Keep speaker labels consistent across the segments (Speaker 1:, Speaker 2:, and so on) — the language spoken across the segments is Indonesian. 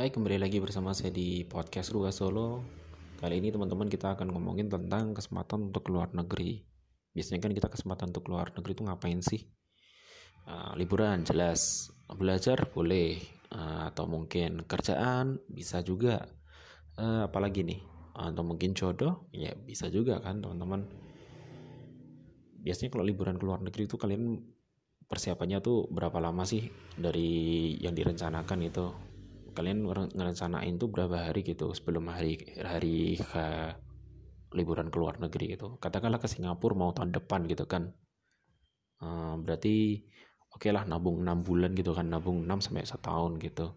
Speaker 1: Hai, kembali lagi bersama saya di podcast Ruas Solo. Kali ini teman-teman kita akan ngomongin tentang kesempatan untuk keluar negeri. Biasanya kan kita kesempatan untuk keluar negeri itu ngapain sih? Uh, liburan jelas, belajar boleh, uh, atau mungkin kerjaan bisa juga. Uh, apalagi nih? Atau mungkin jodoh? Ya bisa juga kan teman-teman. Biasanya kalau liburan keluar negeri itu kalian persiapannya tuh berapa lama sih dari yang direncanakan itu kalian ngerencanain tuh berapa hari gitu sebelum hari hari ke liburan ke luar negeri gitu. Katakanlah ke Singapura mau tahun depan gitu kan. Uh, berarti oke okay lah nabung 6 bulan gitu kan nabung 6 sampai setahun gitu.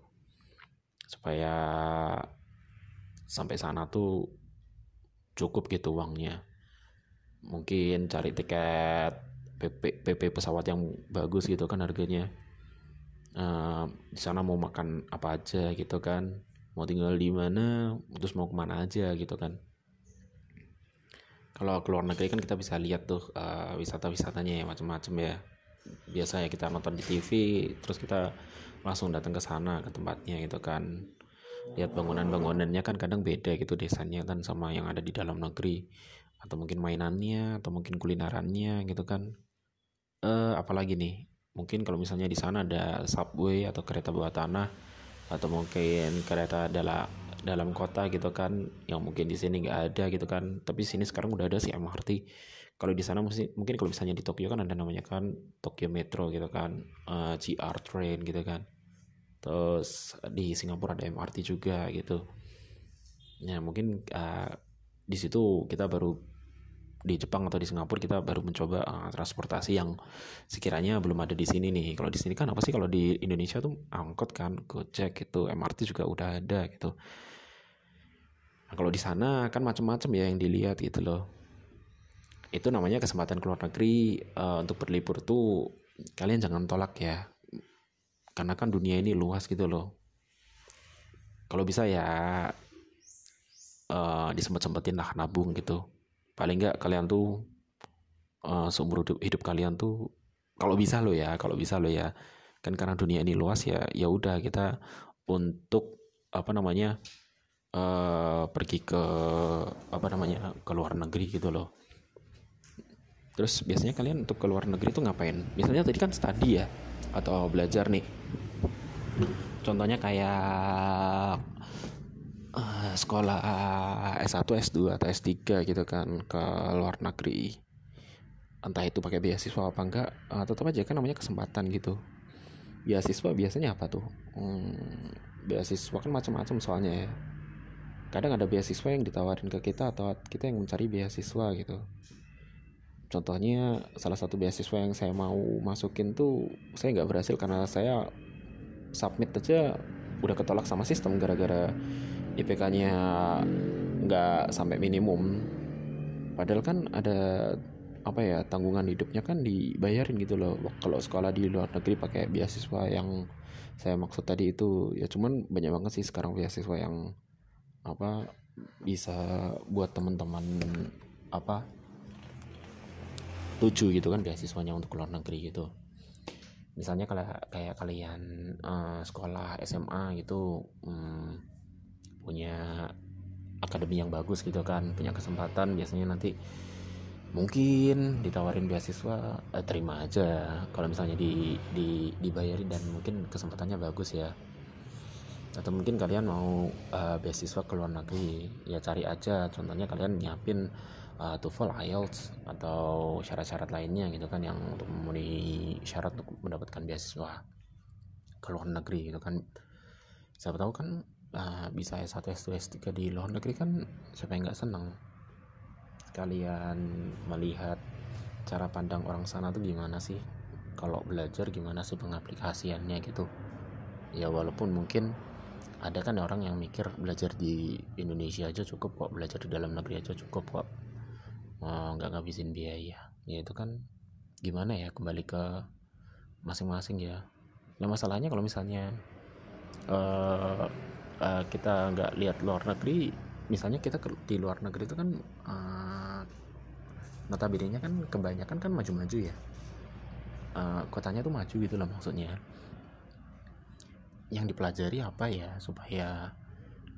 Speaker 1: Supaya sampai sana tuh cukup gitu uangnya. Mungkin cari tiket PP, PP pesawat yang bagus gitu kan harganya uh, di sana mau makan apa aja gitu kan. Mau tinggal di mana terus mau ke mana aja gitu kan. Kalau keluar negeri kan kita bisa lihat tuh uh, wisata-wisatanya ya macam-macam ya. Biasa ya kita nonton di TV terus kita langsung datang ke sana ke tempatnya gitu kan. Lihat bangunan-bangunannya kan kadang beda gitu desanya kan sama yang ada di dalam negeri. Atau mungkin mainannya atau mungkin kulinerannya gitu kan. Uh, apalagi nih mungkin kalau misalnya di sana ada subway atau kereta bawah tanah atau mungkin kereta dalam dalam kota gitu kan yang mungkin di sini nggak ada gitu kan. Tapi sini sekarang udah ada sih MRT kalau di sana mungkin mungkin kalau misalnya di Tokyo kan ada namanya kan Tokyo Metro gitu kan uh, eh, GR Train gitu kan. Terus di Singapura ada MRT juga gitu. Ya mungkin uh, di situ kita baru di Jepang atau di Singapura kita baru mencoba uh, transportasi yang sekiranya belum ada di sini nih. Kalau di sini kan apa sih kalau di Indonesia tuh angkot kan, Gojek gitu, MRT juga udah ada gitu. Nah, kalau di sana kan macam-macam ya yang dilihat gitu loh. Itu namanya kesempatan keluar negeri uh, untuk berlibur tuh kalian jangan tolak ya. Karena kan dunia ini luas gitu loh. Kalau bisa ya uh, disempet-sempetin lah nabung gitu paling nggak kalian tuh uh, seumur hidup, hidup kalian tuh kalau bisa lo ya kalau bisa lo ya. Kan karena dunia ini luas ya ya udah kita untuk apa namanya uh, pergi ke apa namanya ke luar negeri gitu loh. Terus biasanya kalian untuk ke luar negeri tuh ngapain? Misalnya tadi kan studi ya atau belajar nih. Contohnya kayak uh, sekolah S1, S2 atau S3 gitu kan ke luar negeri. Entah itu pakai beasiswa apa enggak uh, tetap aja kan namanya kesempatan gitu. Beasiswa biasanya apa tuh? Hmm, beasiswa kan macam-macam soalnya ya. Kadang ada beasiswa yang ditawarin ke kita atau kita yang mencari beasiswa gitu. Contohnya salah satu beasiswa yang saya mau masukin tuh saya nggak berhasil karena saya submit aja udah ketolak sama sistem gara-gara IPK-nya nggak sampai minimum. Padahal kan ada apa ya tanggungan hidupnya kan dibayarin gitu loh. Kalau sekolah di luar negeri pakai beasiswa yang saya maksud tadi itu ya cuman banyak banget sih sekarang beasiswa yang apa bisa buat teman-teman apa tujuh gitu kan beasiswanya untuk luar negeri gitu. Misalnya kalau kayak kalian uh, sekolah SMA gitu um, punya akademi yang bagus gitu kan punya kesempatan biasanya nanti mungkin ditawarin beasiswa eh, terima aja. Kalau misalnya di, di dibayarin dan mungkin kesempatannya bagus ya. Atau mungkin kalian mau uh, beasiswa ke luar negeri ya cari aja. Contohnya kalian nyiapin uh, TOEFL IELTS atau syarat-syarat lainnya gitu kan yang untuk memenuhi syarat untuk mendapatkan beasiswa ke luar negeri gitu kan. Siapa tahu kan uh, bisa S1 S2 S3 di luar negeri kan siapa yang nggak senang kalian melihat cara pandang orang sana tuh gimana sih? Kalau belajar gimana sih pengaplikasiannya gitu? Ya walaupun mungkin ada kan orang yang mikir belajar di Indonesia aja cukup kok belajar di dalam negeri aja cukup kok nggak oh, ngabisin biaya. Ya itu kan gimana ya kembali ke masing-masing ya. Nah masalahnya kalau misalnya uh, uh, kita nggak lihat luar negeri misalnya kita ke, di luar negeri itu kan uh, notabene kan kebanyakan kan maju-maju ya. Uh, kotanya tuh maju gitu loh maksudnya. Yang dipelajari apa ya supaya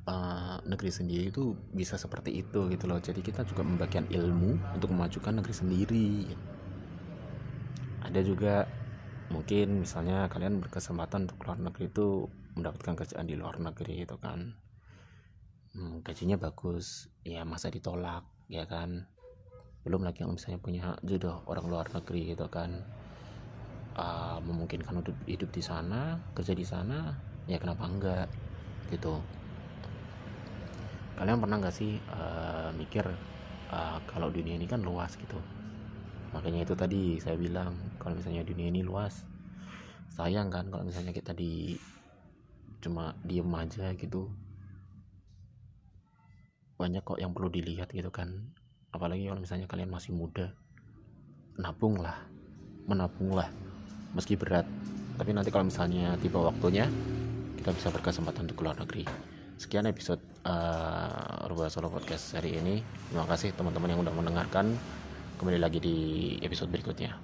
Speaker 1: uh, negeri sendiri itu bisa seperti itu gitu loh. Jadi kita juga membagikan ilmu untuk memajukan negeri sendiri. Ada juga mungkin misalnya kalian berkesempatan untuk keluar negeri itu mendapatkan kerjaan di luar negeri itu kan. Hmm, gajinya bagus ya masa ditolak ya kan. Belum lagi yang misalnya punya jodoh orang luar negeri gitu kan. Uh, memungkinkan hidup hidup di sana kerja di sana ya kenapa enggak gitu. Kalian pernah nggak sih uh, mikir uh, kalau dunia ini kan luas gitu? Makanya itu tadi saya bilang kalau misalnya dunia ini luas sayang kan kalau misalnya kita di cuma diem aja gitu. Banyak kok yang perlu dilihat gitu kan. Apalagi kalau misalnya kalian masih muda nabung lah menabung lah meski berat. Tapi nanti kalau misalnya tiba waktunya kita bisa berkesempatan untuk keluar negeri. Sekian episode uh, Rubah Solo Podcast hari ini. Terima kasih teman-teman yang udah mendengarkan. Kembali lagi di episode berikutnya